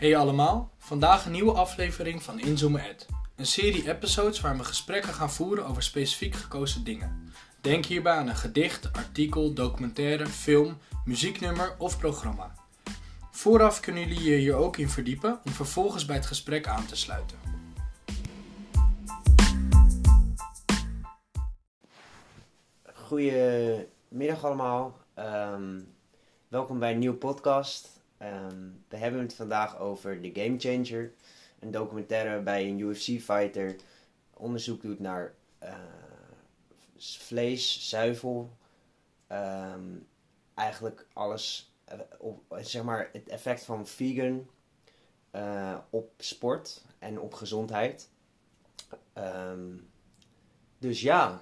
Hey allemaal, vandaag een nieuwe aflevering van Inzoomen Ed. Een serie episodes waar we gesprekken gaan voeren over specifiek gekozen dingen. Denk hierbij aan een gedicht, artikel, documentaire, film, muzieknummer of programma. Vooraf kunnen jullie je hier ook in verdiepen om vervolgens bij het gesprek aan te sluiten. Goedemiddag allemaal. Ehm, welkom bij een nieuwe podcast. Ehm, we hebben het vandaag over The Game Changer. Een documentaire waarbij een UFC-fighter onderzoek doet naar eh, vlees, zuivel. ehm, eigenlijk alles, eh, op, zeg maar het effect van vegan eh, op sport en op gezondheid. Ehm, dus ja,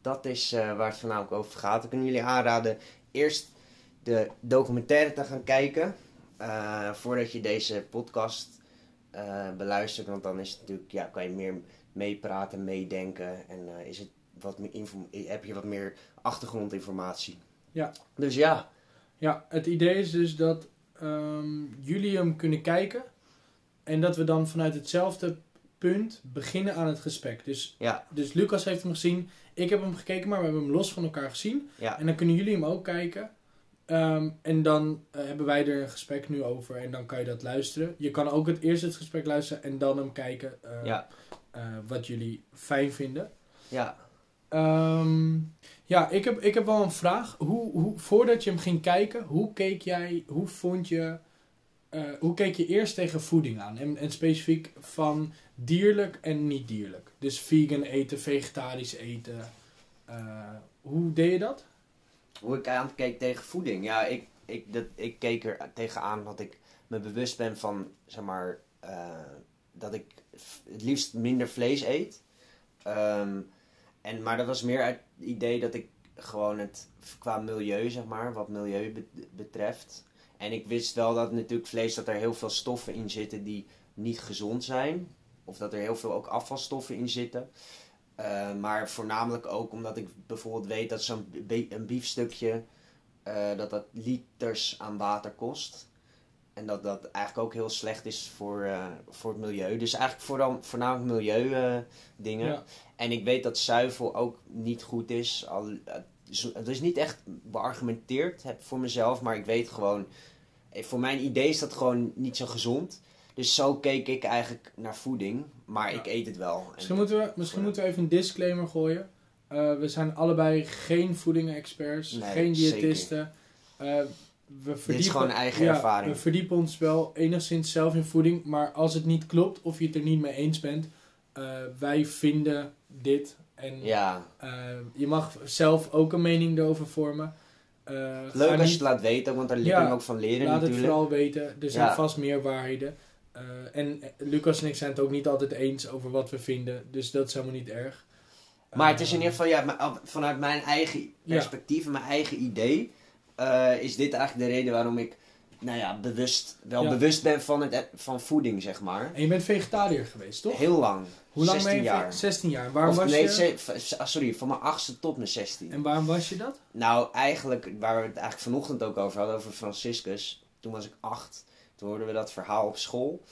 dat is waar het vanavond over gaat. We kunnen jullie aanraden eerst de documentaire te gaan kijken. eh, voordat je deze podcast eh, beluistert. Want dan is het natuurlijk, ja, kan je meer meepraten, meedenken. En eh, is het wat meer info- heb je wat meer achtergrondinformatie. Ja. Dus ja, Ja, het idee is dus dat ehm, jullie hem kunnen kijken en dat we dan vanuit hetzelfde punt beginnen aan het gesprek. Dus, ja, dus Lucas heeft hem gezien, ik heb hem gekeken, maar we hebben hem los van elkaar gezien. ja, En dan kunnen jullie hem ook kijken. Ehm, en dan eh, hebben wij er een gesprek nu over en dan kan je dat luisteren. Je kan ook het eerst het gesprek luisteren en dan hem kijken eh, ja, eh, wat jullie fijn vinden. ja. Ehm, ja, ik heb, ik heb wel een vraag. Hoe, hoe, voordat je hem ging kijken, hoe keek jij, hoe vond je, hoe keek je eerst tegen voeding aan? En, en specifiek van dierlijk en niet dierlijk. Dus vegan eten, vegetarisch eten. Hoe deed je dat? Hoe ik aankeek tegen voeding. Ja, ik, ik, dat, ik keek er tegenaan dat ik me bewust ben van, zeg maar, eh, dat ik het liefst minder vlees eet. Ehm, en, maar dat was meer het idee dat ik gewoon het qua milieu, zeg maar, wat milieu be- betreft. En ik wist wel dat natuurlijk vlees, dat er heel veel stoffen in zitten die niet gezond zijn. Of dat er heel veel ook afvalstoffen in zitten. Uh, maar voornamelijk ook omdat ik bijvoorbeeld weet dat zo'n een biefstukje uh, dat dat liters aan water kost. En dat dat eigenlijk ook heel slecht is voor, uh, voor het milieu. Dus eigenlijk vooral, voornamelijk milieu uh, dingen. Ja. En ik weet dat zuivel ook niet goed is. Al, het is niet echt beargumenteerd heb voor mezelf, maar ik weet gewoon. eh, Voor mijn idee is dat gewoon niet zo gezond. Dus zo keek ik eigenlijk naar voeding. Maar Ja. ik eet het wel. Misschien moeten we, misschien moeten we even een disclaimer gooien. Uh, we zijn allebei geen voeding-experts, Nee, geen diëtisten. Uh, we Dit is gewoon eigen ja, ervaring. We verdiepen ons wel enigszins zelf in voeding, maar als het niet klopt of je het er niet mee eens bent, uh, wij vinden dit. En Ja, je mag zelf ook een mening erover vormen. Leuk als je het laat weten, want daar leer je ook van leren Laat het vooral weten. Er zijn vast meer waarheden. Uh, en eh, Lucas en ik zijn het ook niet altijd eens over wat we vinden. Dus dat is helemaal niet erg. Maar het is in Uh, ieder geval, ja, maar vanuit mijn eigen perspectief en mijn eigen idee, eh, is dit eigenlijk de reden waarom ik, nou ja, bewust, wel Ja. bewust ben van, het, van voeding, zeg maar. En je bent vegetariër geweest, toch? Heel lang. Hoe lang 16 ben je? jaar. ve- 16 jaar. Waarom Of was nee, je? ah, sorry, van mijn achtste tot mijn 16. En waarom was je dat? Nou, eigenlijk, waar we het eigenlijk vanochtend ook over hadden, over Franciscus. Toen was ik acht. Hoorden we dat verhaal op school.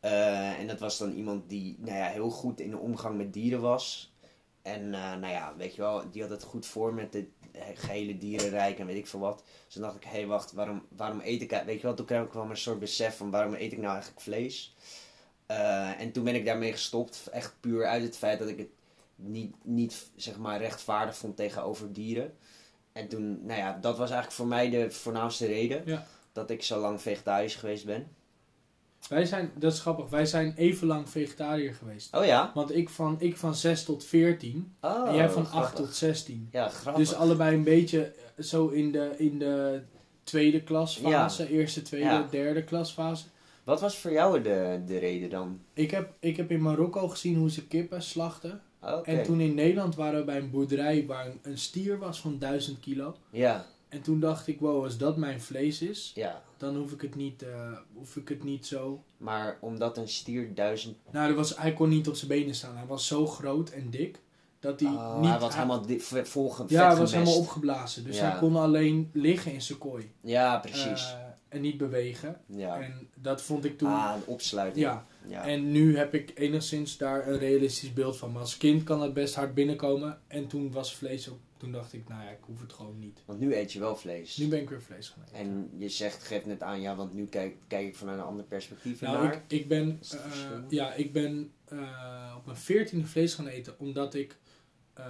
Eh, en dat was dan iemand die nou ja, heel goed in de omgang met dieren was. En eh, nou ja, weet je wel, die had het goed voor met het gehele dierenrijk en weet ik veel wat. Dus toen dacht ik, hé hey, wacht, waarom, waarom eet ik... Weet je wel, toen kwam ik wel een soort besef van waarom eet ik nou eigenlijk vlees? Eh, en toen ben ik daarmee gestopt. Echt puur uit het feit dat ik het niet, niet zeg maar rechtvaardig vond tegenover dieren. En toen, nou ja, dat was eigenlijk voor mij de voornaamste reden. Ja. Dat ik zo lang vegetarisch geweest ben. Wij zijn, dat is grappig, wij zijn even lang vegetariër geweest. Oh ja? Want ik van, ik van 6 tot 14 Oh, en jij van grappig. 8 tot 16. Ja, grappig. Dus allebei een beetje eh, zo in de, in de tweede klasfase, eerste, tweede, Ja. derde klasfase. Wat was voor jou de, de reden dan? Ik heb, ik heb in Marokko gezien hoe ze kippen slachten. En toen in Nederland waren we bij een boerderij waar een, een stier was van 1000 kilo. Ja, En toen dacht ik, wow, als dat mijn vlees is, ja. dan hoef ik het niet, eh, hoef ik het niet zo. Maar omdat een stier duizend... Nou, er was, hij kon niet op zijn benen staan. Hij was zo groot en dik dat hij Oh, niet. hij was helemaal di- ve- vol ge- ja, hij was helemaal opgeblazen. Dus Ja. hij kon alleen liggen in zijn kooi. Ja, precies. Eh, en niet bewegen. Ja. En dat vond ik toen... Ah, een opsluiting. ja, Ja. en nu heb ik enigszins daar een realistisch beeld van. Maar als kind kan het best hard binnenkomen. En toen was vlees ook... Toen dacht ik, nou ja, ik hoef het gewoon niet. Want nu eet je wel vlees. Nu ben ik weer vlees gaan eten. En je zegt, geeft net aan, ja, want nu kijk, kijk ik vanuit een ander perspectief Nou, naar. ik, ik ben, eh, ja, ik ben eh, op mijn veertiende vlees gaan eten. Omdat ik eh,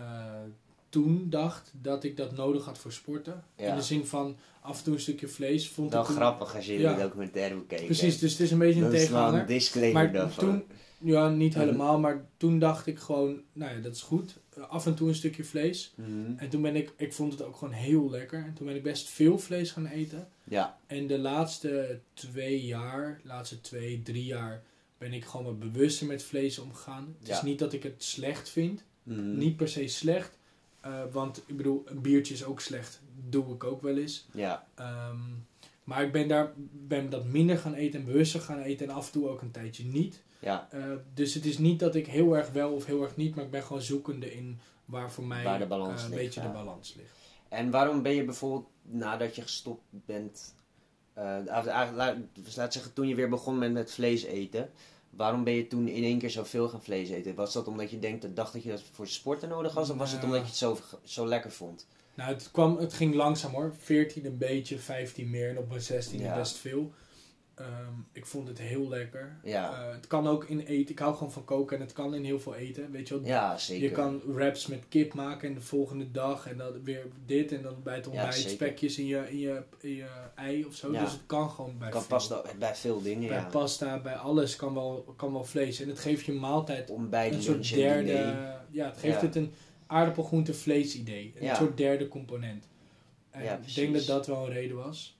toen dacht dat ik dat nodig had voor sporten. Ja. In de zin van af en toe een stukje vlees. Vond Wel ik toen- grappig als je Ja. de documentaire moet kijken. Precies, dus het is een beetje een wel een tegenhanger. disclaimer Maar daarvan. toen, ja, niet helemaal, maar toen dacht ik gewoon, nou ja, dat is goed. Af en toe een stukje vlees. Mhm. En toen ben ik, ik vond het ook gewoon heel lekker. En toen ben ik best veel vlees gaan eten. Ja, En de laatste twee jaar, laatste twee, drie jaar, ben ik gewoon wat bewuster met vlees omgegaan. Het is niet dat ik het slecht vind. Mhm. Niet per se slecht. Eh, want ik bedoel, een biertje is ook slecht. Doe ik ook wel eens. ja, Ehm, maar ik ben daar ben dat minder gaan eten en bewuster gaan eten. En af en toe ook een tijdje niet. ja. Eh, dus het is niet dat ik heel erg wel of heel erg niet. Maar ik ben gewoon zoekende in waar voor mij Waar de balans eh, een ligt, beetje ja. de balans ligt. En waarom ben je bijvoorbeeld nadat je gestopt bent, laat, dus laat zeggen toen je weer begon met, met vlees eten, waarom ben je toen in één keer zoveel gaan vlees eten? Was dat omdat je denkt, dacht dat je dat voor sporten nodig was, of was het Nou. omdat je het zo, zo lekker vond? Nou, het, kwam, het ging langzaam hoor. 14 een beetje, 15 meer en op mijn 16 Ja. best veel. Ehm, ik vond het heel lekker. Ja, Eh, het kan ook in eten. Ik hou gewoon van koken en het kan in heel veel eten. Weet je wel? ja zeker. Je kan wraps met kip maken en de volgende dag en dan weer dit en dan bij het ontbijt spekjes in je, in, je, in je ei of zo. Ja. Dus het kan gewoon bij kan veel. bij veel dingen, Bij pasta, bij alles kan wel, kan wel vlees. En het geeft je maaltijd Ontbijt, een soort derde... diner. Ja, het geeft het een aardappelgroente vlees idee. Een soort derde component. En Ja, ik denk dat dat wel een reden was.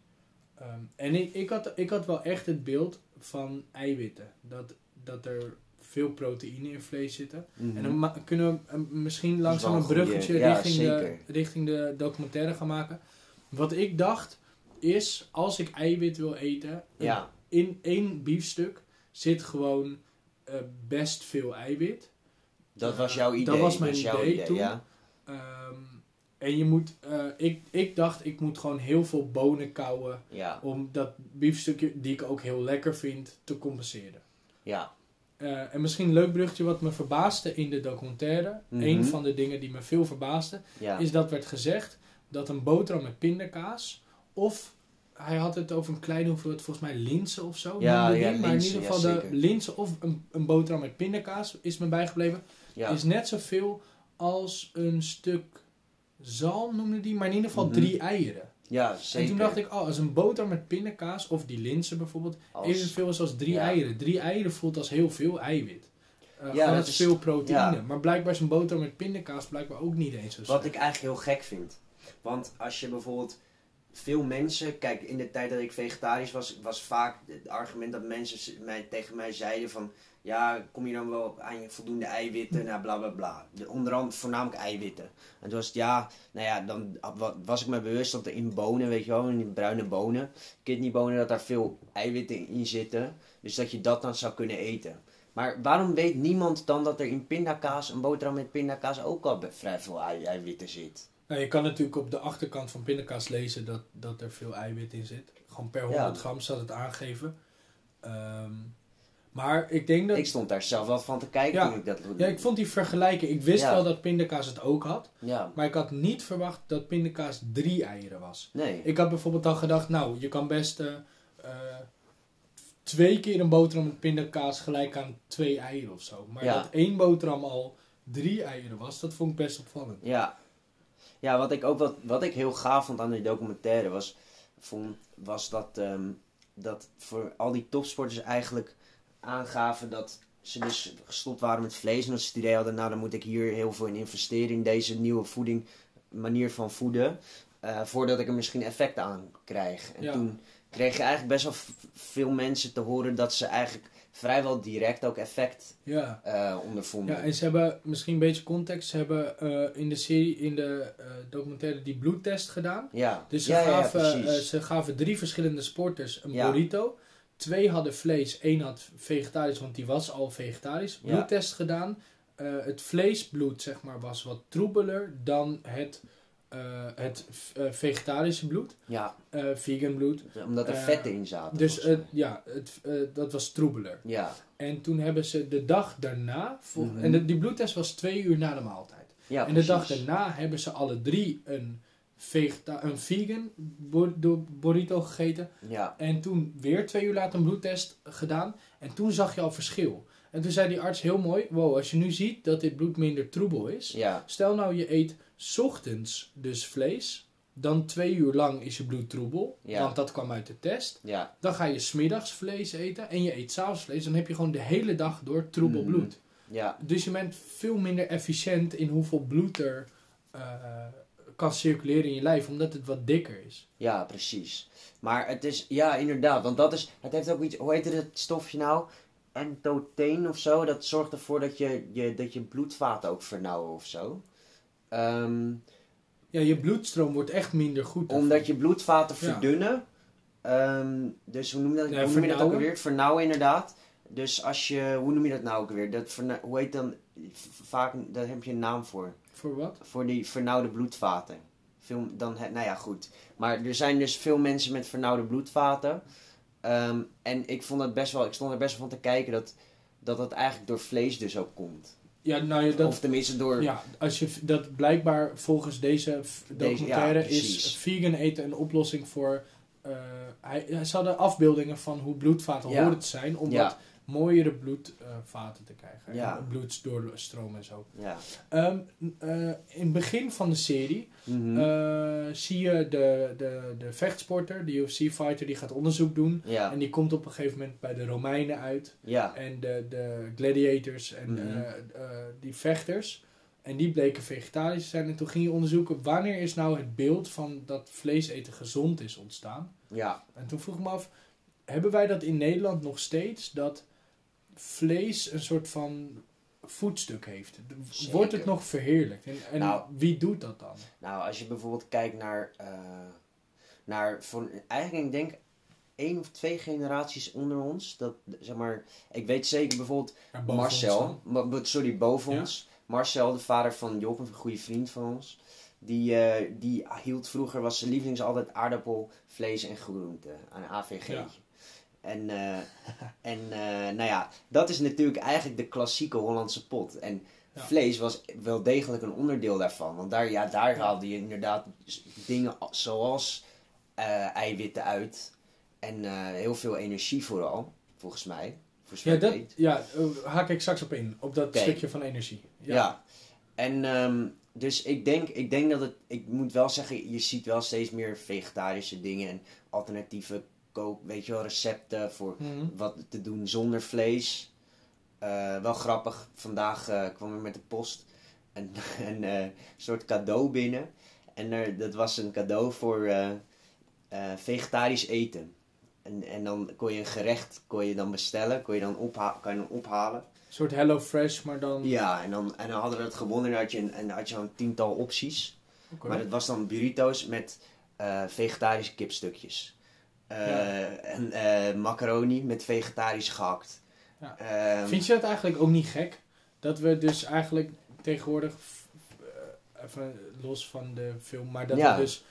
Ehm, en ik, ik, had, ik had wel echt het beeld van eiwitten. Dat, dat er veel proteïne in vlees zitten. Mhm. En dan ma- kunnen we eh, misschien langzaam een bruggetje ja, richting, de, richting de documentaire gaan maken. Wat ik dacht is, als ik eiwit wil eten, ja, in één biefstuk zit gewoon eh, best veel eiwit. dat was jouw Dat idee. was mijn idee toen. Ja, Ehm, en je moet, eh, ik, ik dacht, ik moet gewoon heel veel bonen kauwen ja, om dat biefstukje, die ik ook heel lekker vind, te compenseren. ja. Eh, en misschien een leuk bruggetje wat me verbaasde in de documentaire. Mhm. Een van de dingen die me veel verbaasde, ja. is dat werd gezegd dat een boterham met pindakaas of hij had het over een kleine hoeveelheid, volgens mij linzen of zo. Ja, ja, maar in ieder ja, geval de linzen of een, een boterham met pindakaas is me bijgebleven. ja. Is net zoveel als een stuk zalm noemde die, maar in ieder geval Mhm. drie eieren. ja, zeker. En toen dacht ik, oh, als een boterham met pindakaas of die linzen bijvoorbeeld, Als- evenveel is als drie Ja. eieren. Drie eieren voelt als heel veel eiwit. Uh, Ja, dat is- veel proteïne. ja. Maar blijkbaar is een boterham met pindakaas blijkbaar ook niet eens zo Wat ik eigenlijk heel gek vind. Want als je bijvoorbeeld veel mensen, kijk in de tijd dat ik vegetarisch was, was vaak het argument dat mensen mij, tegen mij zeiden van ja, kom je dan wel aan je voldoende eiwitten, nou bla bla bla. De, onder andere voornamelijk eiwitten. En toen was het ja, nou ja, dan wa- was ik me bewust dat er in bonen, weet je wel, in bruine bonen, kidneybonen, dat daar veel eiwitten in zitten. Dus dat je dat dan zou kunnen eten. Maar waarom weet niemand dan dat er in pindakaas, een boterham met pindakaas, ook al vrij veel ei- eiwitten zit? Nou, je kan natuurlijk op de achterkant van pindakaas lezen dat, dat er veel eiwit in zit. Gewoon per 100 gram staat het aangegeven. Ehm, maar ik denk dat... Ik stond daar zelf wel van te kijken Ja. toen ik dat... ja, ik vond die vergelijking... Ik wist Ja. wel dat pindakaas het ook had. Ja, Maar ik had niet verwacht dat pindakaas drie eieren was. nee. Ik had bijvoorbeeld al gedacht, nou, je kan best eh, eh, twee keer een boterham met pindakaas gelijk aan twee eieren of zo. Maar dat één boterham al drie eieren was, dat vond ik best opvallend. Ja. Ja, wat ik ook wat, wat ik heel gaaf vond aan die documentaire was, vond, was dat, ehm, dat voor al die topsporters eigenlijk aangaven dat ze dus gestopt waren met vlees. En dat ze het idee hadden, nou dan moet ik hier heel veel in investeren in deze nieuwe voeding, manier van voeden. eh, voordat ik er misschien effect aan krijg. En Ja. toen kreeg je eigenlijk best wel veel mensen te horen dat ze eigenlijk vrijwel direct ook effect Ja. eh, ondervonden. Ja, en ze hebben misschien een beetje context. Ze hebben eh, in de serie, in de documentaire, die bloedtest gedaan. Ja, Dus ze, ja, ja, ja, gaven, ze gaven drie verschillende sporters een burrito. Twee hadden vlees, één had vegetarisch, want die was al vegetarisch. Ja. Bloedtest gedaan. Eh, het vleesbloed zeg maar, was wat troebeler dan het eh, het eh, vegetarische bloed, Ja, vegan bloed. omdat er vetten in zaten. Dus het, ja, het, dat was troebeler. ja. En toen hebben ze de dag daarna, vol- Mhm. en de- die bloedtest was twee uur na de maaltijd. ja, en de dag daarna hebben ze alle drie een, vegeta- een vegan burrito gegeten. Ja, En toen weer twee uur later een bloedtest gedaan. En toen zag je al verschil. En toen zei die arts heel mooi: Wow, als je nu ziet dat dit bloed minder troebel is. ja, Stel nou je eet 's ochtends dus vlees. Dan twee uur lang is je bloed troebel. Ja. Want dat kwam uit de test. ja. Dan ga je smiddags vlees eten. En je eet s'avonds vlees. Dan heb je gewoon de hele dag door troebel Mhm. bloed. Ja, Dus je bent veel minder efficiënt in hoeveel bloed er eh, kan circuleren in je lijf. Omdat het wat dikker is. ja, precies. Maar het is, ja, inderdaad. Want dat is, het heeft ook iets, hoe heet het stofje nou? Entoteen of zo. Dat zorgt ervoor dat je, je, dat je bloedvaten ook vernauwen of zo. Ehm, Ja, je bloedstroom wordt echt minder goed. omdat je bloedvaten Ja. verdunnen. Ehm, dus hoe noem je dat, Ja, hoe noem je dat ook alweer? Vernauwen inderdaad. Dus als je, hoe noem je dat nou ook alweer? Dat hoe heet dan, vaak, daar heb je een naam voor. Voor wat? Voor die vernauwde bloedvaten. Veel, dan, nou ja, goed. Maar er zijn dus veel mensen met vernauwde bloedvaten. Ehm, en ik vond het best wel, ik stond er best wel van te kijken dat dat, dat eigenlijk door vlees dus ook komt. Ja, nou ja, dat, of tenminste door, Ja, als je dat blijkbaar volgens deze documentaire ja, is vegan eten een oplossing voor. eh, hij, ze hadden afbeeldingen van hoe bloedvaten Ja. horen te zijn om Ja. wat mooiere bloedvaten te krijgen. Ja. En bloedsdoorstroom en zo. ja. Ehm, eh, in het begin van de serie Mhm. eh, zie je de, de, de vechtsporter, de UFC-fighter, die gaat onderzoek doen. ja, En die komt op een gegeven moment bij de Romeinen uit. ja, En de, de gladiators en Mhm. eh, die vechters. En die bleken vegetarisch te zijn. En toen ging je onderzoeken wanneer is nou het beeld van dat vlees eten gezond is ontstaan. ja, En toen vroeg ik me af, hebben wij dat in Nederland nog steeds? Dat vlees een soort van voetstuk heeft. Zeker. Wordt het nog verheerlijkt? En, en Nou. wie doet dat dan? Nou, als je bijvoorbeeld kijkt naar, eh, naar van, eigenlijk ik denk één of twee generaties onder ons. Dat, zeg maar, ik weet zeker bijvoorbeeld Marcel, sorry, boven Ja. ons. Marcel, de vader van Job, een goede vriend van ons. Die, eh, die hield vroeger, was zijn lievelings altijd aardappel, vlees en groente. Een AVG. Ja. En, eh, en nou ja, dat is natuurlijk eigenlijk de klassieke Hollandse pot. En Ja. vlees was wel degelijk een onderdeel daarvan. Want daar, ja, daar haalde je inderdaad dingen zoals eh, eiwitten uit. En eh, heel veel energie vooral, volgens mij. Voor Ja, dat, ja eh, haak ik straks op in. Op dat stukje van energie. Ja. En ehm, dus ik denk, ik denk dat het, ik moet wel zeggen, je ziet wel steeds meer vegetarische dingen en alternatieve kook, weet je wel, recepten voor Mhm. wat te doen zonder vlees. Eh, wel grappig, vandaag eh, kwam er met de post een, een eh, soort cadeau binnen. En er, dat was een cadeau voor vegetarisch eten. En, en dan kon je een gerecht kon je dan bestellen, kon je dan, opha kan je dan ophalen. Een soort Hello Fresh, maar dan... Ja, en dan, en dan hadden we het gewonnen en had je, een, en had je een tiental opties. Maar het was dan burrito's met vegetarische kipstukjes. Eh, Ja. En eh, macaroni met vegetarisch gehakt. Ja. Ehm, Vind je dat eigenlijk ook niet gek? Dat we dus eigenlijk tegenwoordig, eh, even los van de film, maar dat Ja. we dus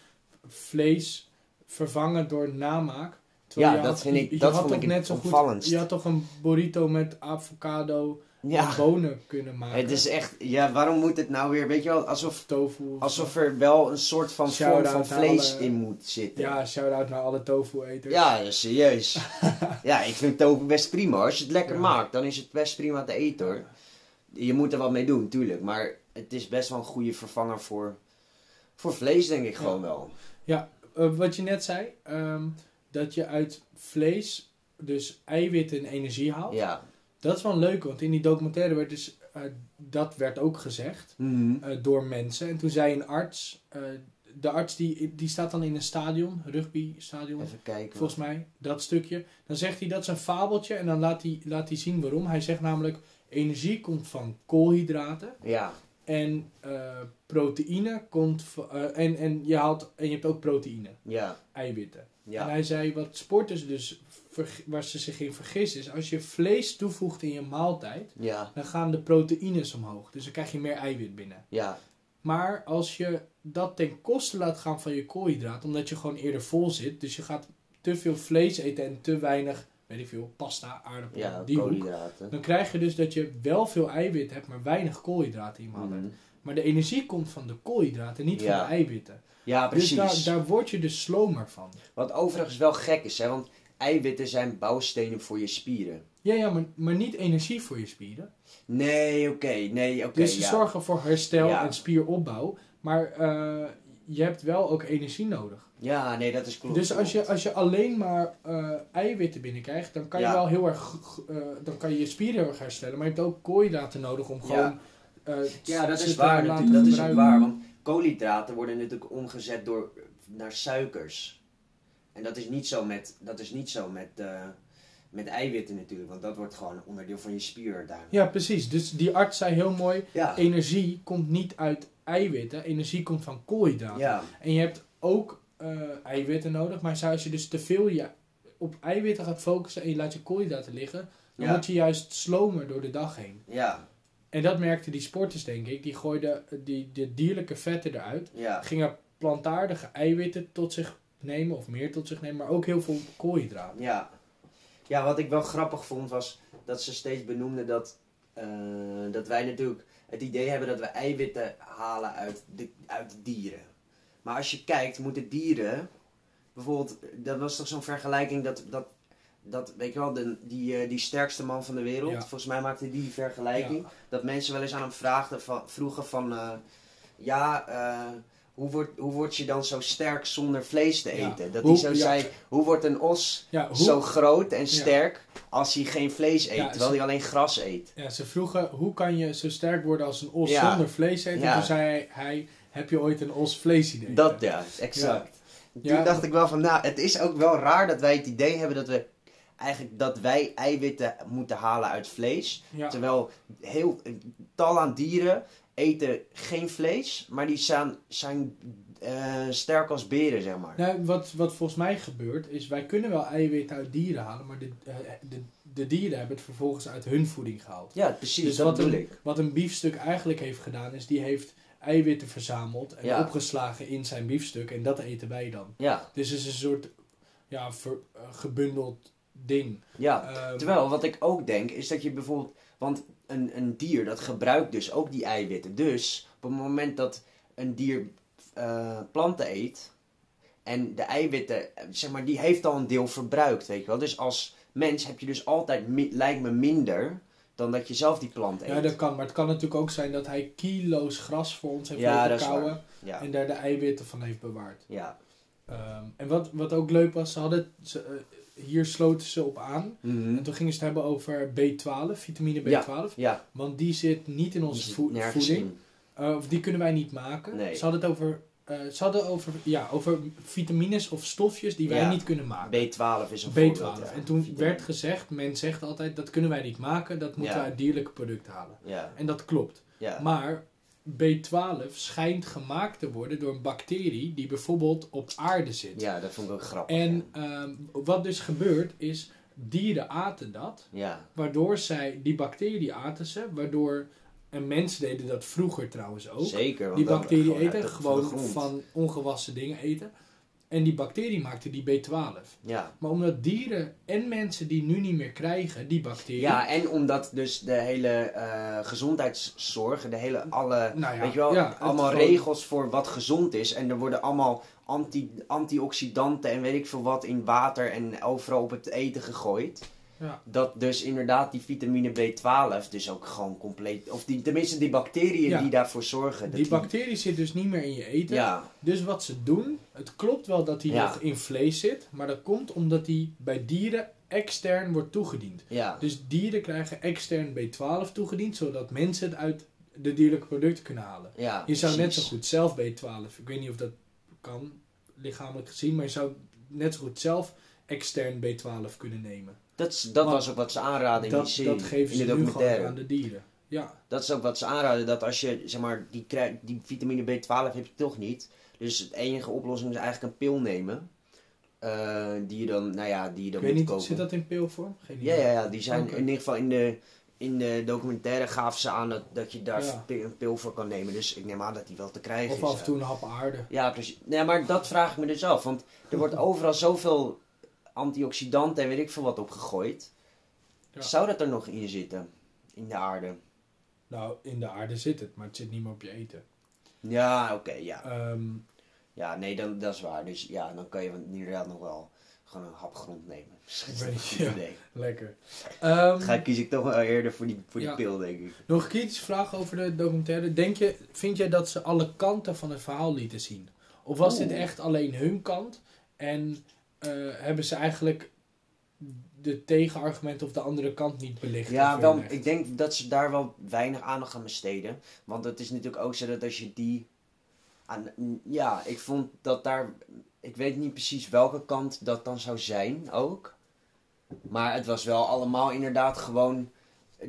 vlees vervangen door namaak. Terwijl Ja, dat had- vind ik- je dat had vond ik net zo goed. Je had toch een burrito met avocado ja, bonen kunnen maken. het is echt... Ja, waarom moet het nou weer... Weet je wel, alsof, Of tofu. of alsof er wel een soort van vorm van vlees alle- in moet zitten. Ja, shout-out naar alle tofu-eters. Ja, serieus. ja, ik vind tofu best prima. Als je het lekker Ja. maakt, dan is het best prima te eten hoor. Je moet er wat mee doen, tuurlijk. Maar het is best wel een goede vervanger voor, voor vlees, denk ik Ja. gewoon wel. Eh, wat je net zei, ehm, dat je uit vlees dus eiwitten en energie haalt. Ja. Dat is wel leuk, want in die documentaire werd dus, eh, dat werd ook gezegd Mhm. eh, door mensen. En toen zei een arts, eh, de arts die, die staat dan in een stadion, rugbystadion, Even kijken. volgens mij, dat stukje. Dan zegt hij dat is een fabeltje en dan laat hij, laat hij zien waarom. Hij zegt namelijk, energie komt van koolhydraten Ja, en proteïne komt van, en, en, je haalt, en je hebt ook proteïne, ja, eiwitten. En ja. hij zei, wat sporters dus, waar ze zich in vergissen, is als je vlees toevoegt in je maaltijd, Ja, dan gaan de proteïnes omhoog. Dus dan krijg je meer eiwit binnen. ja, Maar als je dat ten koste laat gaan van je koolhydraten, omdat je gewoon eerder vol zit, dus je gaat te veel vlees eten en te weinig, weet ik veel, pasta, aardappelen, Ja, die hoek, koolhydraten. dan krijg je dus dat je wel veel eiwit hebt, maar weinig koolhydraten in je maaltijd. Mhm. Maar de energie komt van de koolhydraten, niet Ja. van de eiwitten. Ja, Dus precies. daar, daar word je dus slomer van. Wat overigens wel gek is, hè, want eiwitten zijn bouwstenen voor je spieren. Ja, ja, maar, maar niet energie voor je spieren. Nee, oké, nee, oké. dus ze ja. zorgen voor herstel Ja. en spieropbouw. Maar eh, je hebt wel ook energie nodig. Ja, nee, dat is klopt. dus als je, als je alleen maar eh, eiwitten binnenkrijgt, dan kan je wel heel erg, eh, dan kan je je spieren heel erg herstellen. Maar je hebt ook koolhydraten nodig om gewoon Ja, dat is waar. Dat is ook waar. Want koolhydraten worden natuurlijk omgezet door, naar suikers. En dat is niet zo met, dat is niet zo met, eh, met eiwitten natuurlijk. Want dat wordt gewoon onderdeel van je spier. Daar. Ja, precies. Dus die arts zei heel mooi, Ja. energie komt niet uit eiwitten, energie komt van koolhydraten. Ja. En je hebt ook eh, eiwitten nodig, maar als je dus te veel je op eiwitten gaat focussen en je laat je koolhydraten liggen, dan Ja. word je juist slomer door de dag heen. Ja. En dat merkten die sporters, denk ik. Die gooiden die, de dierlijke vetten eruit, Ja. gingen plantaardige eiwitten tot zich nemen, of meer tot zich nemen, maar ook heel veel koolhydraten. Ja. Ja, wat ik wel grappig vond was dat ze steeds benoemden dat, eh, dat wij natuurlijk het idee hebben dat we eiwitten halen uit de, uit dieren. Maar als je kijkt, moeten dieren, bijvoorbeeld, dat was toch zo'n vergelijking dat, dat, dat weet je wel, de, die, eh, die sterkste man van de wereld, Ja. volgens mij maakte die vergelijking, Ja. dat mensen wel eens aan hem vraagden van, vroegen van, eh, ja, hoe, wordt, hoe word je dan zo sterk zonder vlees te Ja. eten? Dat Hoe- hij zo ja. zei, hoe wordt een os Ja, zo groot en sterk als hij geen vlees eet, terwijl ze- hij alleen gras eet? ja, ze vroegen, hoe kan je zo sterk worden als een os zonder vlees eten? Toen zei hij, hij, heb je ooit een os vlees eten? Dat ja, exact. Toen dacht ik wel van, nou, het is ook wel raar dat wij het idee hebben dat we eigenlijk dat wij eiwitten moeten halen uit vlees. Ja. Terwijl heel tal aan dieren eten geen vlees, maar die zijn, zijn eh, sterk als beren, zeg maar. Nou, wat, wat volgens mij gebeurt, is wij kunnen wel eiwitten uit dieren halen, maar de, eh, de, de dieren hebben het vervolgens uit hun voeding gehaald. Ja, precies, Dus dat wat bedoel een, ik. wat een biefstuk eigenlijk heeft gedaan, is die heeft eiwitten verzameld en Ja. opgeslagen in zijn biefstuk en dat eten wij dan. Ja, Dus het is een soort ja, ver- eh, gebundeld ding. ja. Ehm, Terwijl, wat ik ook denk, is dat je bijvoorbeeld... Want een, een dier, dat gebruikt dus ook die eiwitten. Dus, op het moment dat een dier eh, planten eet... En de eiwitten, zeg maar, die heeft al een deel verbruikt, weet je wel. Dus als mens heb je dus altijd, lijkt me, minder... dan dat je zelf die plant eet. ja, dat kan, maar het kan natuurlijk ook zijn dat hij kilo's gras voor ons heeft Ja, en daar de eiwitten van heeft bewaard. ja. Ehm, en wat, wat ook leuk was, ze hadden, ze, eh, hier sloten ze op aan. Mhm. En toen gingen ze het hebben over B12, vitamine B12. Ja, Want die zit niet in onze voeding. in. Eh, of die kunnen wij niet maken. Nee. Ze hadden het over, eh, ze hadden over, ja, over vitamines of stofjes die wij Ja. niet kunnen maken. B12 is een B12. voorbeeld. ja. En toen Vitamine. werd gezegd, men zegt altijd, dat kunnen wij niet maken, dat moeten Ja. we uit dierlijke producten halen. Ja, En dat klopt. ja. Maar B12 schijnt gemaakt te worden door een bacterie die bijvoorbeeld op aarde zit. ja, dat vond ik ook grappig. En ehm, wat dus gebeurt is, dieren aten dat, ja. waardoor zij, die bacterie aten ze, waardoor, en mensen deden dat vroeger trouwens ook, Zeker. want die bacterie eten, gewoon van ongewassen dingen eten. En die bacterie maakte die B12. Ja. Maar omdat dieren en mensen die nu niet meer krijgen, die bacterie. ja, en omdat dus de hele eh, gezondheidszorg, de hele alle, Nou ja, weet je wel, ja, allemaal gewoon- regels voor wat gezond is. En er worden allemaal anti, antioxidanten en weet ik veel wat in water en overal op het eten gegooid. Ja. Dat dus inderdaad die vitamine B12 dus ook gewoon compleet, of die, tenminste die bacteriën Ja. die daarvoor zorgen. dat Die bacterie zit dus niet meer in je eten. Ja, Dus wat ze doen, het klopt wel dat die nog in vlees zit, maar dat komt omdat die bij dieren extern wordt toegediend. Dus dieren krijgen extern B12 toegediend, zodat mensen het uit de dierlijke producten kunnen halen. Je zou net zo goed zelf B12, ik weet niet of dat kan, lichamelijk gezien, maar je zou net zo goed zelf extern B12 kunnen nemen. Dat, dat was ook wat ze aanraden in die Dat, serie, dat geven in ze de nu gewoon documentaire. aan de dieren. Ja, Dat is ook wat ze aanraden, dat als je, zeg maar, die, die vitamine B12 heb je toch niet. Dus de enige oplossing is eigenlijk een pil nemen. Eh, die je dan, nou ja, die je ik dan weet moet niet, kopen. zit dat in pilvorm? Geen Ja, idee. ja, ja, die zijn in ieder geval in de, in de documentaire gaven ze aan dat, dat je daar Ja. een pil voor kan nemen. Dus ik neem aan dat die wel te krijgen Of is. af en toe een hap aarde. Ja, precies. Nee, maar dat vraag ik me dus af. Want er wordt overal zoveel antioxidanten en weet ik veel wat op gegooid. Ja. Zou dat er nog in zitten? In de aarde? Nou, in de aarde zit het, maar het zit niet meer op je eten. Ja, oké, ja. Ehm, Ja, nee, dan, dat is waar. Dus ja, dan kan je inderdaad nog wel gewoon een hap grond nemen. Ja. idee. lekker. Ehm, Ga, kies ik toch wel eerder voor die, voor die Ja. pil, denk ik. Nog een kritische vraag over de documentaire. Denk je, vind jij dat ze alle kanten van het verhaal lieten zien? Of was dit echt alleen hun kant? En hebben ze eigenlijk de tegenargument of de andere kant niet belicht? Ja, wel, ik denk dat ze daar wel weinig aandacht aan besteden. Want het is natuurlijk ook zo dat als je die... Aan, ja, ik vond dat daar... Ik weet niet precies welke kant dat dan zou zijn ook. Maar het was wel allemaal inderdaad gewoon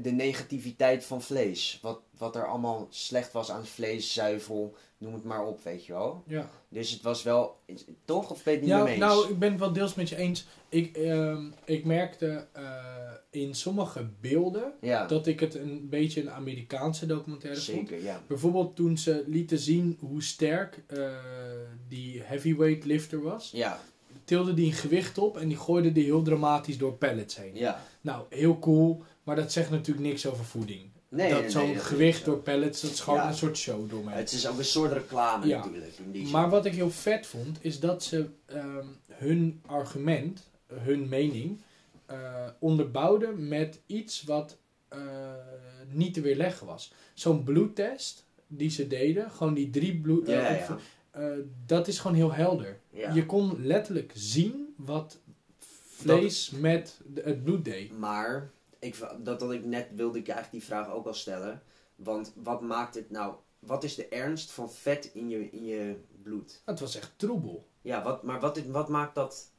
de negativiteit van vlees. Wat, wat er allemaal slecht was aan vlees, zuivel, noem het maar op, weet je wel. Ja, Dus het was wel... Toch? Of ben je het niet ja mee eens? nou, ik ben het wel deels met je eens. Ik, ehm, ik merkte eh, in sommige beelden ja, dat ik het een beetje een Amerikaanse documentaire vond. zeker, ja. Bijvoorbeeld toen ze lieten zien hoe sterk eh, die heavyweight lifter was. Ja, tilde die een gewicht op en die gooide die heel dramatisch door pallets heen. ja. Nou, heel cool, maar dat zegt natuurlijk niks over voeding. Nee, dat nee, zo'n nee, gewicht zo. door pallets, dat is gewoon Ja. een soort show door mij. Het is ook een soort reclame Ja. natuurlijk. Die Maar wat ik heel vet vond, is dat ze ehm, hun argument, hun mening, eh, onderbouwden met iets wat eh, niet te weerleggen was. Zo'n bloedtest die ze deden, gewoon die drie bloed... Ja, eh, dat is gewoon heel helder. Je kon letterlijk zien wat vlees met het bloed deed. Maar ik, dat, dat ik net wilde ik eigenlijk die vraag ook al stellen. Want wat maakt het nou? Wat is de ernst van vet in je, in je bloed? Het was echt troebel. Ja, wat, maar wat, wat maakt dat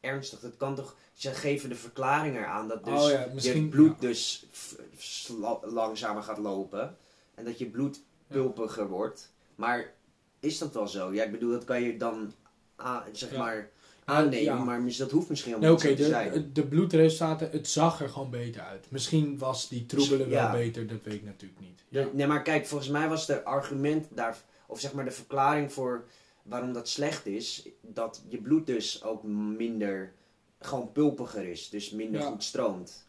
ernstig? Dat kan toch. Ze geven de verklaring eraan dat dus oh ja, je bloed ja. dus langzamer gaat lopen. En dat je bloed pulpiger wordt. Maar is dat wel zo? Ja, ik bedoel, dat kan je dan aan, zeg Ja. Aannemen. Ja. Maar dat hoeft misschien Nee, helemaal niet zo te zijn. de, de bloedresultaten, het zag er gewoon beter uit. Misschien was die troebelen wel beter, dat weet ik natuurlijk niet. Ja, Nee, maar kijk, volgens mij was de argument daar, of zeg maar de verklaring voor waarom dat slecht is, dat je bloed dus ook minder, gewoon pulpiger is, dus minder goed stroomt.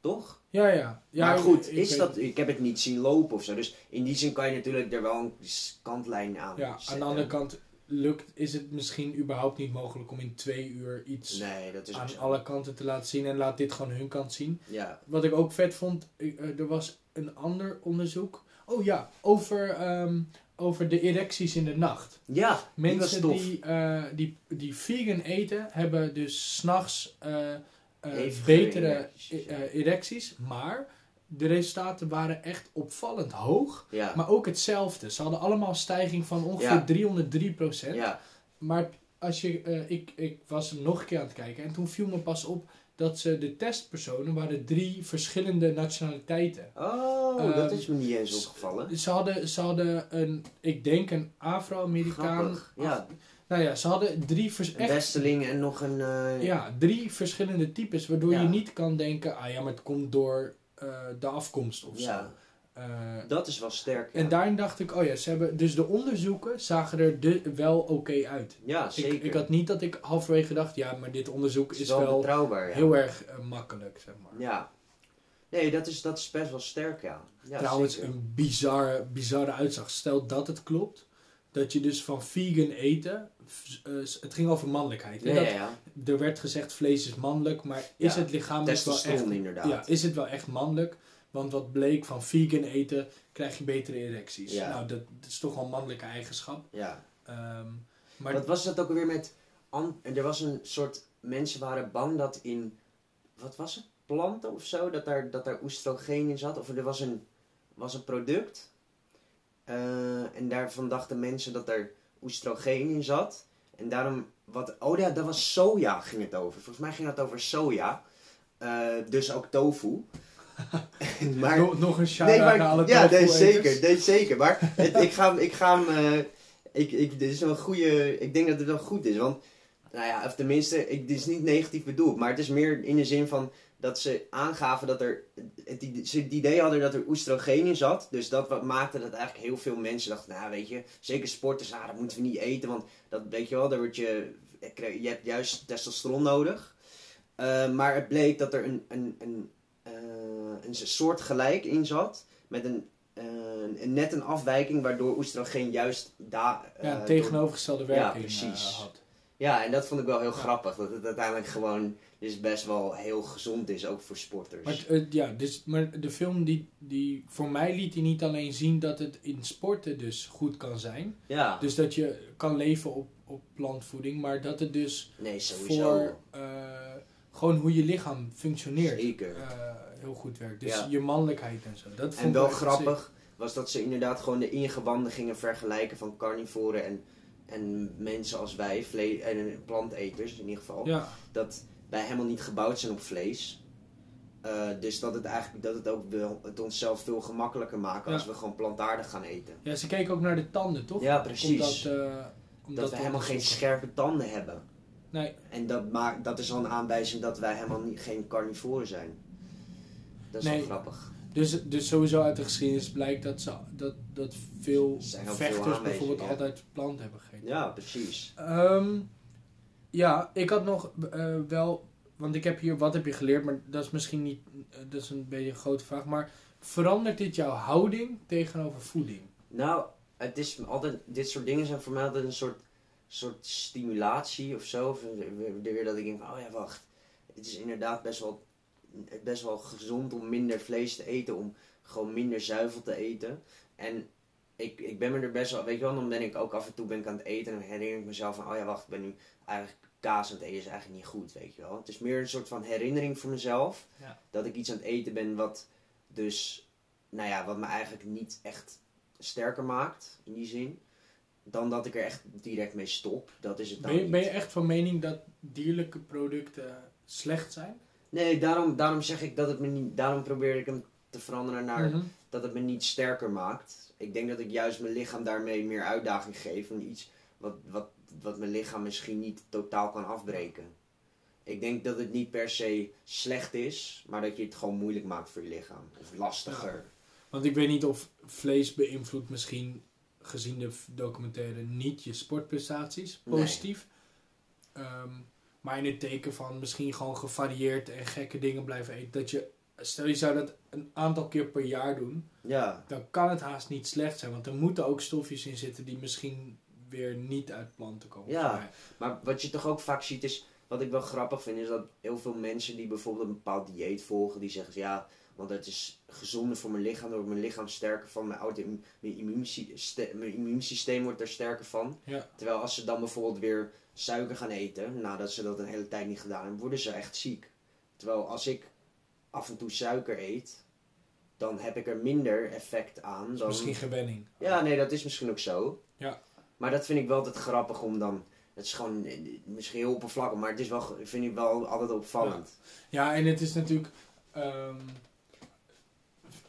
Toch? Ja, ja. ja maar goed, ik is dat, ik heb het niet zien lopen of zo, dus in die zin kan je natuurlijk er wel een kantlijn aan Ja, aan de andere kant lukt, is het misschien überhaupt niet mogelijk om in twee uur iets Nee, dat is ook aan alle kanten te laten zien en laat dit gewoon hun kant zien. Ja, Wat ik ook vet vond, ik- eh, er was een ander onderzoek. Oh ja, over, ehm, over de erecties in de nacht. ja Mensen tof. die, eh, die, die vegan eten, hebben dus s'nachts eh eh Hevige betere eh, erecties. Maar de resultaten waren echt opvallend hoog. Ja, Maar ook hetzelfde. Ze hadden allemaal een stijging van ongeveer Ja. 303%. ja, Maar als je, eh, ik, ik was nog een keer aan het kijken en toen viel me pas op dat ze de testpersonen waren drie verschillende nationaliteiten. Oh, dat Ehm, is me niet eens opgevallen. Ze hadden, ze hadden een, ik denk een Afro-Amerikaan. Ja. Nou ja, ze hadden drie, vers- Een Westeling en nog een... eh, ja, drie verschillende types, waardoor Ja. je niet kan denken, ah ja, maar het komt door de afkomst of Ja. zo. Eh, Dat is wel sterk. Ja, En daarin dacht ik, oh ja, ze hebben, dus de onderzoeken zagen er de, wel oké uit. ja zeker. Ik, ik had niet dat ik halverwege dacht, ja, maar dit onderzoek is wel. Ja. heel erg eh, makkelijk, zeg maar. Ja. Nee, dat is, dat is best wel sterk, ja. ja Trouwens, zeker. een bizarre, bizarre uitzag. Stel dat het klopt, dat je dus van vegan eten, eh, het ging over mannelijkheid. hè? Ja, dat, ja, ja. Er werd gezegd vlees is mannelijk, maar is het lichamelijk wel echt... Inderdaad. Ja, is het wel echt mannelijk? Want wat bleek van vegan eten, krijg je betere erecties. Ja. Nou, dat, dat is toch wel een mannelijke eigenschap. ja. Ehm, maar Wat was dat ook alweer met... Er was een soort... Mensen waren bang dat in... Wat was het? Planten of zo? Dat daar, dat daar oestrogeen in zat? Of er was een, was een product... eh, en daarvan dachten mensen dat er oestrogeen in zat. En daarom... Wat, oh ja, dat was soja ging het over. Volgens mij ging het over soja. Eh, dus ook tofu. maar, nog, nog een shout Nee, maar, ja, nee, zeker, nee, zeker. Maar het, ik ga hem, ik ga hem, eh, ik, ik, dit is wel een goede, ik denk dat het wel goed is, want nou ja, of tenminste, ik, dit is niet negatief bedoeld, maar het is meer in de zin van dat ze aangaven dat er, het, ze het idee hadden dat er oestrogeen in zat. Dus dat wat maakte dat eigenlijk heel veel mensen dachten, nou weet je, zeker sporters, nou dat moeten we niet eten, want dat weet je wel, daar word je, je hebt juist testosteron nodig. Eh, maar het bleek dat er een, een, een, eh, een soort gelijk in zat, met een, eh, een net een afwijking waardoor oestrogeen juist daar... Ja, tegenovergestelde Ja, werking precies. eh, had. Ja, en dat vond ik wel heel Ja. grappig. Dat het uiteindelijk gewoon dus best wel heel gezond is, ook voor sporters. Maar, ja, dus, maar de film die, die voor mij liet hij niet alleen zien dat het in sporten dus goed kan zijn. ja, Dus dat je kan leven op, op plantvoeding, maar dat het dus nee, sowieso. voor eh, gewoon hoe je lichaam functioneert Zeker. eh, heel goed werkt. Dus Ja. je mannelijkheid en zo. Dat vond en ik wel grappig was dat ze inderdaad gewoon de ingewanden gingen vergelijken van carnivoren en, en mensen als wij, vle- en planteters in ieder geval. Ja, Dat wij helemaal niet gebouwd zijn op vlees. Eh, dus dat het eigenlijk dat het ook wel het onszelf veel gemakkelijker maken als we gewoon plantaardig gaan eten. ja, ze keken ook naar de tanden, toch? Ja, precies. Omdat, eh, omdat dat we helemaal geen scherpe tanden hebben. Nee, En dat, maakt, dat is al een aanwijzing dat wij helemaal niet, geen carnivoren zijn. Dat is Nee. wel grappig. Dus, dus sowieso uit de geschiedenis blijkt dat, ze, dat, dat veel Er vechters bijvoorbeeld ja. altijd planten hebben gegeten. Ja, precies. Ehm, ja, ik had nog eh, wel, want ik heb hier wat heb je geleerd, maar dat is misschien niet, eh, dat is een beetje een grote vraag. Maar verandert dit jouw houding tegenover voeding? Nou, het is altijd, dit soort dingen zijn voor mij altijd een soort, soort stimulatie of zo. Of weer- weer dat ik denk van, oh ja, wacht. Het is inderdaad best wel, best wel gezond om minder vlees te eten, om gewoon minder zuivel te eten. En ik, ik ben me er best wel, weet je wel, dan ben ik ook af en toe ben ik aan het eten en dan herinner ik mezelf van, oh ja, wacht, ik ben nu eigenlijk kaas aan het eten, is eigenlijk niet goed, weet je wel. Het is meer een soort van herinnering voor mezelf, Ja. dat ik iets aan het eten ben wat dus, nou ja, wat me eigenlijk niet echt sterker maakt, in die zin. Dan dat ik er echt direct mee stop. Dat is het dan Ben je, niet. ben je echt van mening dat dierlijke producten slecht zijn? Nee, daarom, daarom zeg ik dat het me niet... Daarom probeer ik hem te veranderen naar Mhm. dat het me niet sterker maakt. Ik denk dat ik juist mijn lichaam daarmee meer uitdaging geef. En iets wat, wat, wat mijn lichaam misschien niet totaal kan afbreken. Ik denk dat het niet per se slecht is, maar dat je het gewoon moeilijk maakt voor je lichaam. Of lastiger. Want ik weet niet of vlees beïnvloedt misschien, gezien de documentaire, niet je sportprestaties Nee. positief. Maar in het teken van misschien gewoon gevarieerd en gekke dingen blijven eten. Dat je, stel je zou dat een aantal keer per jaar doen, Ja, dan kan het haast niet slecht zijn. Want er moeten ook stofjes in zitten die misschien weer niet uit planten komen. Ja. Maar wat je toch ook vaak ziet is, wat ik wel grappig vind, is dat heel veel mensen die bijvoorbeeld een bepaald dieet volgen, die zeggen ja, want het is gezonder voor mijn lichaam, door mijn lichaam sterker van, mijn, auto, mijn, immuunsysteem, mijn immuunsysteem wordt er sterker van. Ja. Terwijl als ze dan bijvoorbeeld weer suiker gaan eten, nadat ze dat een hele tijd niet gedaan hebben, worden ze echt ziek. Terwijl als ik af en toe suiker eet, dan heb ik er minder effect aan Dus misschien gewenning. Ja, nee, dat is misschien ook zo. Ja. Maar dat vind ik wel altijd grappig om dan. Het is gewoon eh, misschien heel oppervlakkig, maar het is wel, vind ik wel altijd opvallend. Ja, en het is natuurlijk. ehm,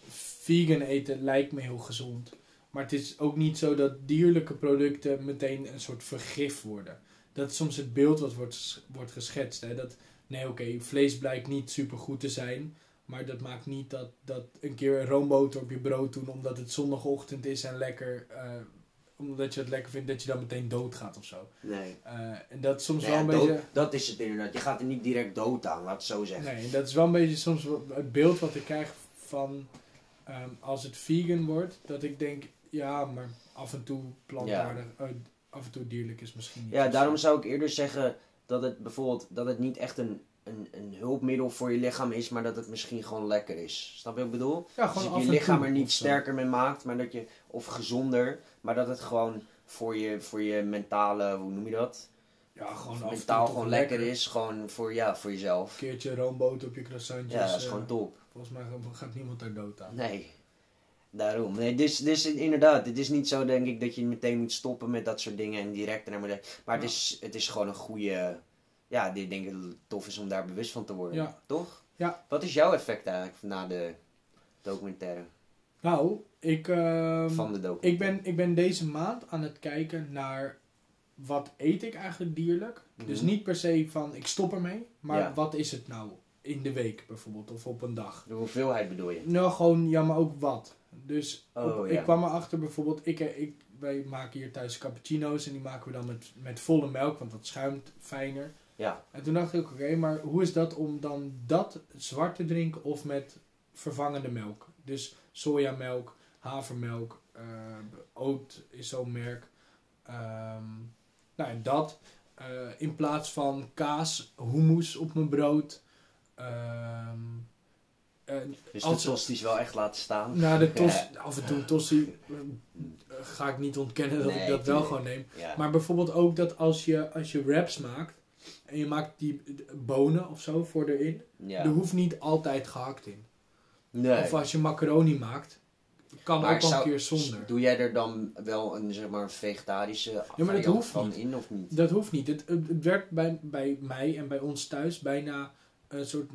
vegan eten lijkt me heel gezond. Maar het is ook niet zo dat dierlijke producten meteen een soort vergif worden. Dat is soms het beeld wat wordt, wordt geschetst. Hè? Dat, nee, oké, vlees blijkt niet super goed te zijn. Maar dat maakt niet dat, dat een keer een roomboter op je brood doen omdat het zondagochtend is en lekker. eh, omdat je het lekker vindt, dat je dan meteen doodgaat of zo. Nee. Eh, en dat is soms Nee, wel een dood- beetje. Dat is het inderdaad. Je gaat er niet direct dood aan, laat het zo zeggen. Nee, dat is wel een beetje soms het beeld wat ik krijg van ehm, als het vegan wordt, dat ik denk, ja, maar af en toe plantaardig, eh, af en toe dierlijk is misschien niet. Ja, daarom zou ik eerder zeggen dat het bijvoorbeeld dat het niet echt een, een, een hulpmiddel voor je lichaam is, maar dat het misschien gewoon lekker is. Snap je wat ik bedoel? Ja, gewoon dat je en lichaam er niet sterker mee maakt, maar dat je, of gezonder, maar dat het gewoon voor je, voor je mentale, hoe noem je dat? Ja, gewoon af Mentaal gewoon lekker is, gewoon voor, ja, voor jezelf. Een keertje roomboter op je croissantjes. Ja, dat is eh, gewoon top. Volgens mij gaat niemand daar dood aan. Nee. Daarom. Nee, dus, dus inderdaad, het is niet zo denk ik dat je meteen moet stoppen met dat soort dingen en direct naar. Maar het, Ja. is, het is gewoon een goede. Ja, ik denk dat het tof is om daar bewust van te worden. Ja. Toch? Ja. Wat is jouw effect eigenlijk na de documentaire? Nou, ik, ehm, van de documentaire? ik, ben, ik ben deze maand aan het kijken naar wat eet ik eigenlijk dierlijk? Dus Mhm. niet per se van ik stop ermee, maar Ja. wat is het nou in de week bijvoorbeeld of op een dag? De hoeveelheid bedoel je? Nou, gewoon, ja, maar ook wat. Dus Oh, op- ja. ik kwam erachter bijvoorbeeld, ik, ik, wij maken hier thuis cappuccino's en die maken we dan met, met volle melk, want dat schuimt fijner. Ja. En toen dacht ik, oké, maar hoe is dat om dan dat zwart te drinken of met vervangende melk? Dus sojamelk, havermelk, eh oat is zo'n merk. Ehm, nou, en dat. eh, in plaats van kaas, hummus op mijn brood. Ehm, en Dus Als- de tosties wel echt laten staan? nou, de tos, Ja. af en toe een tossie eh, ga ik niet ontkennen dat ik dat wel gewoon neem. Ja. Maar bijvoorbeeld ook dat als je, als je wraps maakt en je maakt die bonen of zo voor erin, ja. er hoeft niet altijd gehakt in. Nee. Of als je macaroni maakt, kan Maar ook een keer zonder. Doe jij er dan wel een zeg maar vegetarische dat variant hoeft van niet. in of niet? Dat hoeft niet. Het, het het werd bij, bij mij en bij ons thuis bijna een soort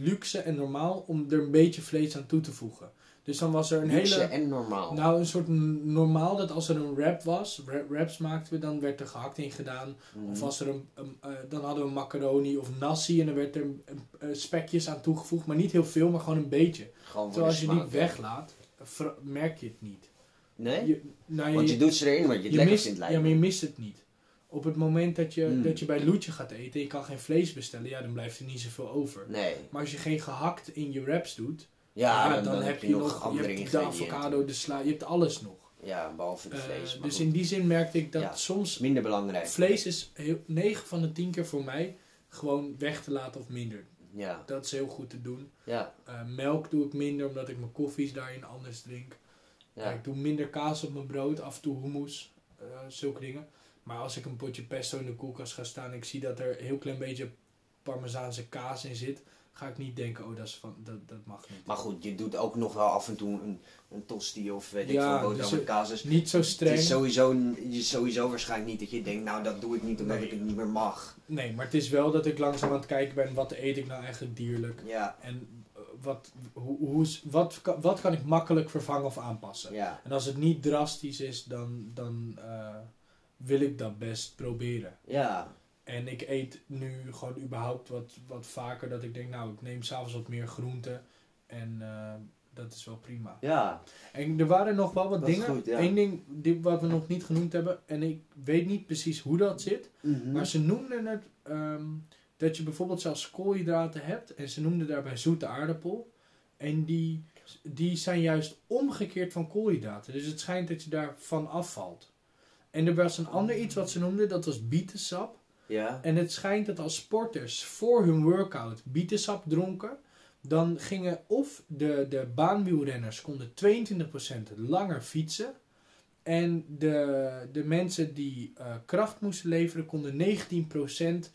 luxe en normaal om er een beetje vlees aan toe te voegen. Dus dan was er een Luxe hele... en normaal. Nou, een soort normaal dat als er een wrap was, wraps maakten we, dan werd er gehakt in gedaan. Mhm. Of als er een, een, eh, dan hadden we macaroni of nasi en dan werd er eh, spekjes aan toegevoegd. Maar niet heel veel, maar gewoon een beetje. Gewoon Terwijl als je die ja. weglaat, merk je het niet. Nee? Je, nou, Want je doet ze erin omdat je het lekker mist, vindt ja, lijken. maar je mist het niet. Op het moment dat je, Hmm. dat je bij Loetje gaat eten en je kan geen vlees bestellen, ja, dan blijft er niet zoveel over. Nee. Maar als je geen gehakt in je wraps doet, Ja, ja, dan, dan, heb je nog, je andere hebt de avocado, de sla, je hebt alles nog. Ja, behalve de Eh, vlees. dus goed. in die zin merkte ik dat Ja. soms Minder belangrijk. vlees is heel, 9 van de 10 keer voor mij gewoon weg te laten of minder. Ja. Dat is heel goed te doen. Ja. Eh, melk doe ik minder omdat ik mijn koffies daarin anders drink. Ja. ik doe minder kaas op mijn brood, af en toe hummus, eh, zulke dingen. Maar als ik een potje pesto in de koelkast ga staan en ik zie dat er een heel klein beetje parmezaanse kaas in zit, ga ik niet denken, oh dat, is van, dat, dat mag niet. Maar goed, je doet ook nog wel af en toe een, een tosti of weet ik veel, boterham dus met kaas. Dus Niet zo het streng. is sowieso, je- sowieso waarschijnlijk niet dat je denkt, nou dat doe ik niet omdat Nee. ik het niet meer mag. Nee, maar het is wel dat ik langzaam aan het kijken ben, wat eet ik nou eigenlijk dierlijk? Ja, En eh, wat, hoe, hoe, wat, kan- wat kan ik makkelijk vervangen of aanpassen? ja, En als het niet drastisch is, dan, dan eh, wil ik dat best proberen. ja, En ik eet nu gewoon überhaupt wat, wat vaker dat ik denk, nou, ik neem s'avonds wat meer groente. En eh, dat is wel prima. ja. En er waren nog wel wat Dat dingen. goed, ja. Eén ding die, wat we nog niet genoemd hebben. En ik weet niet precies hoe dat zit. Mhm. Maar ze noemden het ehm, dat je bijvoorbeeld zelfs koolhydraten hebt. En ze noemden daarbij zoete aardappel. En die, die zijn juist omgekeerd van koolhydraten. Dus het schijnt dat je daarvan afvalt. En er was een ander iets wat ze noemden, dat was bietensap. Ja, En het schijnt dat als sporters voor hun workout bietensap dronken, dan gingen of de, de baanwielrenners konden 22% langer fietsen. En de, de mensen die eh, kracht moesten leveren, konden 19%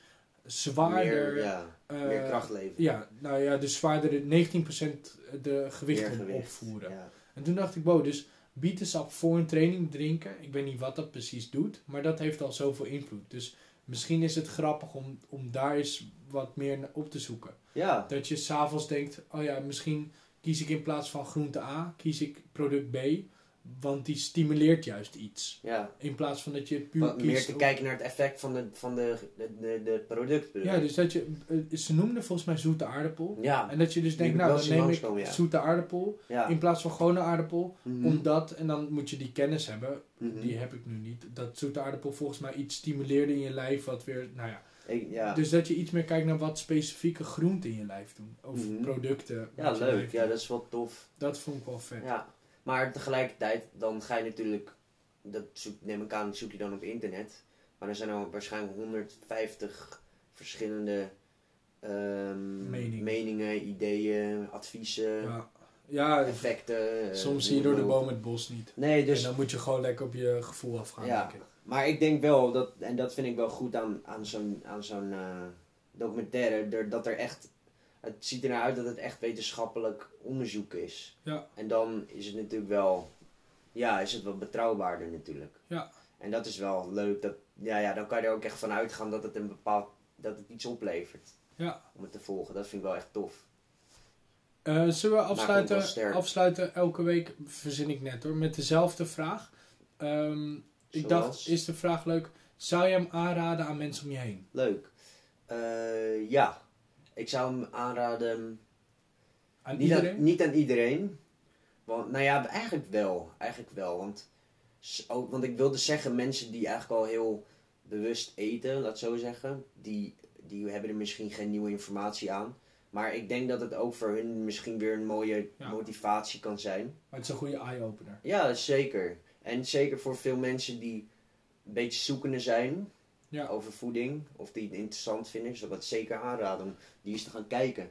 zwaarder. meer, ja, eh, meer kracht leveren. Ja, nou ja, dus zwaarder 19% de gewicht Meer kon gewicht. opvoeren. Ja. En toen dacht ik, wow, dus bietensap voor een training drinken. Ik weet niet wat dat precies doet, maar dat heeft al zoveel invloed. Dus misschien is het grappig om, om daar eens wat meer naar op te zoeken. ja, Dat je s'avonds denkt, oh ja, misschien kies ik in plaats van groente A, kies ik product B. Want die stimuleert juist iets. ja. In plaats van dat je puur Wat kiest... meer te kijken naar het effect van de, van de, de, de, product. Ja, dus dat je... eh, Ze noemden volgens mij zoete aardapel. ja, En dat je dus denkt, nou, dan neem ik ja. zoete aardappel ja. in plaats van gewone aardappel. Mhm. Omdat, en dan moet je die kennis hebben, Mhm. die heb ik nu niet, dat zoete aardappel volgens mij iets stimuleerde in je lijf, wat weer, nou ja. Ik- ja. Dus dat je iets meer kijkt naar wat specifieke groenten in je lijf doen. Of Mhm. producten. ja, leuk. Ja, dat is wel tof. Dat vond ik wel vet. Ja. Maar tegelijkertijd, dan ga je natuurlijk, dat zoek, neem ik aan, zoek je dan op internet. Maar er zijn er waarschijnlijk 150 verschillende ehm, Meningen. meningen, ideeën, adviezen, Ja, ja effecten. eh, soms zie je door de boom het bos niet. Nee, en dus dan moet je gewoon lekker op je gevoel afgaan, Ja. denk ik. Maar ik denk wel, dat, en dat vind ik wel goed aan, aan zo'n aan zo'n eh, documentaire, dat er echt, het ziet er naar uit dat het echt wetenschappelijk onderzoek is. Ja. En dan is het natuurlijk wel, ja, is het wel betrouwbaarder natuurlijk. Ja. En dat is wel leuk, dat, ja, ja, dan kan je er ook echt van uitgaan dat het een bepaald, dat het iets oplevert. Ja. Om het te volgen, dat vind ik wel echt tof. Eh, zullen we afsluiten, afsluiten elke week, verzin ik net hoor, met dezelfde vraag. Ehm, ik dacht, is de vraag leuk, Zou je hem aanraden aan mensen om je heen? Leuk. Eh, ja. Ik zou hem aanraden. Aan Niet iedereen? aan, niet aan iedereen. Want, nou ja, eigenlijk wel. Eigenlijk wel. Want, ook, want ik wilde zeggen, mensen die eigenlijk al heel bewust eten, laat zo zeggen, die, die hebben er misschien geen nieuwe informatie aan. Maar ik denk dat het ook voor hun misschien weer een mooie Ja. motivatie kan zijn. Maar het is een goede eye-opener. Ja, zeker. En zeker voor veel mensen die een beetje zoekende zijn Ja. over voeding, of die het interessant vinden, zou ik dat zeker aanraden om die eens te gaan kijken.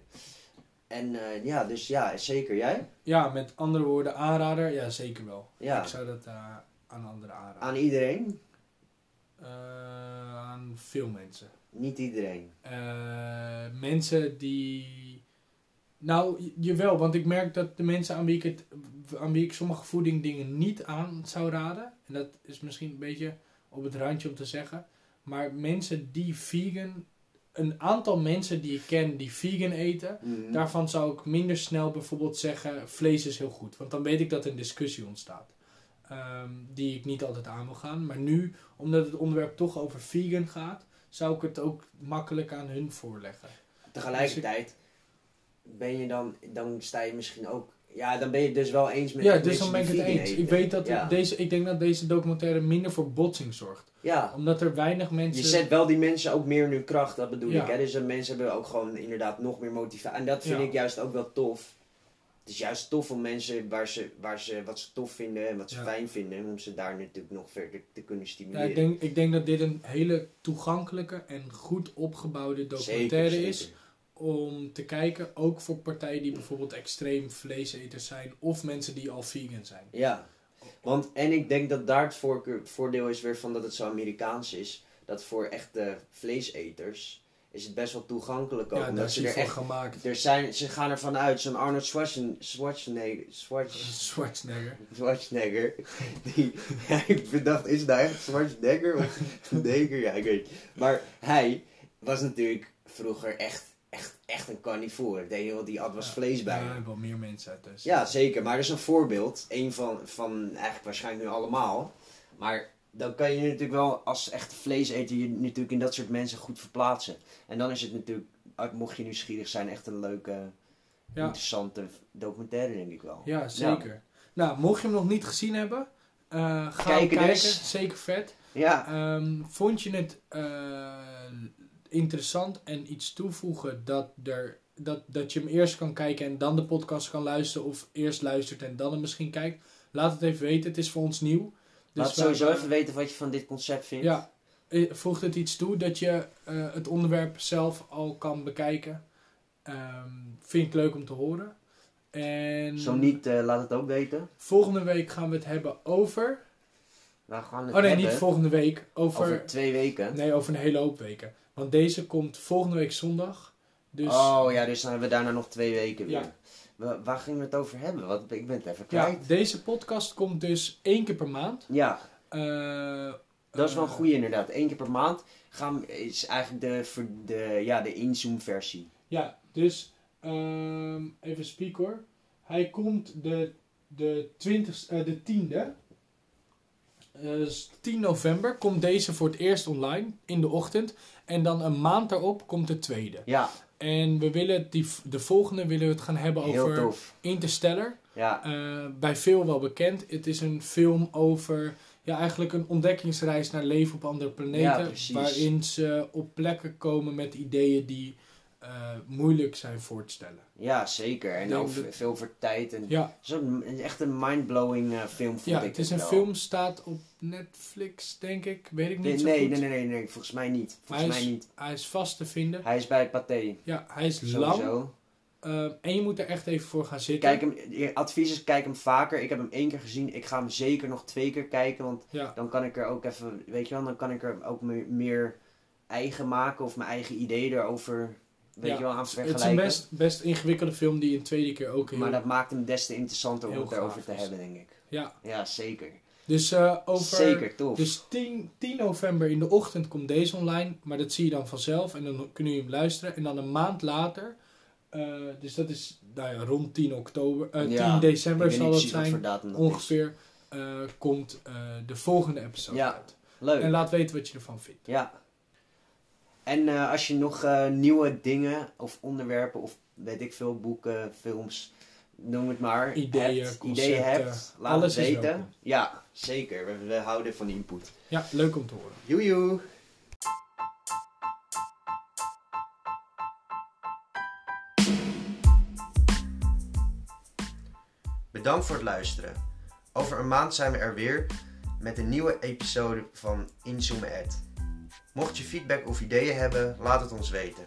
En eh, ja, dus ja, zeker. Jij? Ja, met andere woorden, aanrader? Ja, zeker wel. Ja. Ik zou dat eh, aan anderen aanraden. Aan iedereen? Eh, aan veel mensen. Niet iedereen. Mensen die. Nou, jawel, want ik merk dat de mensen aan wie ik, het, aan wie ik sommige voedingdingen niet aan zou raden, en dat is misschien een beetje op het randje om te zeggen, maar mensen die vegan, een aantal mensen die ik ken die vegan eten, Mhm. daarvan zou ik minder snel bijvoorbeeld zeggen: vlees is heel goed, want dan weet ik dat een discussie ontstaat. Ehm, die ik niet altijd aan wil gaan. Maar nu, omdat het onderwerp toch over vegan gaat, zou ik het ook makkelijk aan hun voorleggen. Tegelijkertijd ben je dan, dan sta je misschien ook. Ja, dan ben je het dus wel eens met ja, dus dan ben ik het eens. eten. Ik, weet dat Ja. deze, ik denk dat deze documentaire minder voor botsing zorgt. Ja, Omdat er weinig mensen... je zet wel die mensen ook meer in hun kracht, dat bedoel Ja. ik. Hè? Dus de mensen hebben ook gewoon inderdaad nog meer motivatie. En dat vind Ja. ik juist ook wel tof. Het is juist tof om mensen waar ze, waar ze, wat ze tof vinden en wat ze fijn vinden, om ze daar natuurlijk nog verder te kunnen ja, stimuleren. ik, denk, ik denk dat dit een hele toegankelijke en goed opgebouwde documentaire Zeker, is. zeker. Om te kijken, ook voor partijen die bijvoorbeeld extreem vleeseters zijn. Of mensen die al vegan zijn. Ja, want en ik denk dat daar het voorkeur- voordeel is weer van dat het zo Amerikaans is. Dat voor echte vleeseters is het best wel toegankelijk ook. Ja, daar is ze er echt, gemaakt. er zijn, ze gaan ervan uit, zo'n Arnold Schwarzen, Schwarzenegger, Schwarz, Schwarzenegger. Schwarzenegger, die, ja, ik bedacht, is het nou echt Schwarzenegger of Schwarzenegger? Ja, ik weet. Maar hij was natuurlijk vroeger echt, echt, echt een carnivore. Het enige wat hij had was Ja. vlees bij Ja, wel meer mensen uit dus. Ja, zeker. Maar dat is een voorbeeld. Een van, van eigenlijk waarschijnlijk nu allemaal. Maar dan kan je natuurlijk wel als echte vleeseter je natuurlijk in dat soort mensen goed verplaatsen. En dan is het natuurlijk, uit- mocht je nieuwsgierig zijn, echt een leuke, Ja. interessante documentaire denk ik wel. Ja, zeker. Nou, mocht je hem nog niet gezien hebben, eh, ga Kijken dus. Zeker vet. Ja, Ehm, vond je het eh, interessant en iets toevoegen dat, er, dat, dat je hem eerst kan kijken en dan de podcast kan luisteren, of eerst luistert en dan hem misschien kijkt? Laat het even weten. Het is voor ons nieuw. Dus laat sowieso even weten wat je van dit concept vindt. Ja, eh, voegt het iets toe dat je eh, het onderwerp zelf al kan bekijken? Ehm, vind ik leuk om te horen. En Zo niet, eh, laat het ook weten. volgende week gaan we het hebben over. We gaan het Oh nee, hebben niet volgende week. Over, over twee weken. Nee, over een hele hoop weken. Want deze komt volgende week zondag. Dus Oh ja, dus dan hebben we daarna nog twee weken weer. Ja. Wa- waar gingen we het over hebben? Wat, ik ben het even ja, kwijt. deze podcast komt dus één keer per maand. Ja, Eh, Dat is wel een eh, goede inderdaad. Eén keer per maand gaan, we- is eigenlijk de, de, ja, de inzoom versie. Ja, dus ehm, even spiek hoor. Hij komt de, de, 20, eh, de 10e. Eh, dus 10 november komt deze voor het eerst online in de ochtend. En dan een maand daarop komt de tweede. Ja, En we willen die, de volgende willen we het gaan hebben heel over tof. Interstellar. Ja, Eh, bij veel wel bekend. Het is een film over ja, eigenlijk een ontdekkingsreis naar leven op andere planeten. Ja, waarin ze op plekken komen met ideeën die eh, moeilijk zijn voor te stellen. ja, zeker. En ook dat- veel over tijd. En Ja, Zo'n echt een mindblowing eh, film vond ja ik het is het een wel. film, staat op Netflix, denk ik. Weet ik niet Nee, zo nee, goed. nee, nee, nee, nee, volgens mij niet. Volgens Hij mij is- niet. Hij is vast te vinden. Hij is bij Pathé. Ja, hij is lang. Eh, en je moet er echt even voor gaan zitten. Kijk hem, advies is kijk hem vaker. Ik heb hem één keer gezien. Ik ga hem zeker nog twee keer kijken. Want Ja, dan kan ik er ook even, weet je wel, dan kan ik er ook meer, meer eigen maken. Of mijn eigen idee erover, weet Ja, je wel, aan het is een best, best ingewikkelde film die een tweede keer ook heel... Maar dat maakt hem des te interessanter om het erover te hebben, denk ik. Ja, Ja, zeker. dus eh, over... Zeker, tof. Dus 10, 10 november in de ochtend komt deze online, maar dat zie je dan vanzelf en dan kunnen jullie hem luisteren. En dan een maand later, eh, dus dat is nou ja, rond 10 oktober, eh, 10 Ja, december zal dat zijn, dat ongeveer, komt de volgende episode Ja. uit. Leuk. En laat weten wat je ervan vindt. Ja. En eh, als je nog eh, nieuwe dingen of onderwerpen of weet ik veel, boeken, films, noem het maar. Ideeën, hebt, concepten, ideeën hebt, laat alles het weten. Ja, zeker. We, we houden van input. Ja, leuk om te horen. Joejoe! Bedankt voor het luisteren. Over een maand zijn we er weer met een nieuwe episode van Inzoomen Ed. Mocht je feedback of ideeën hebben, laat het ons weten.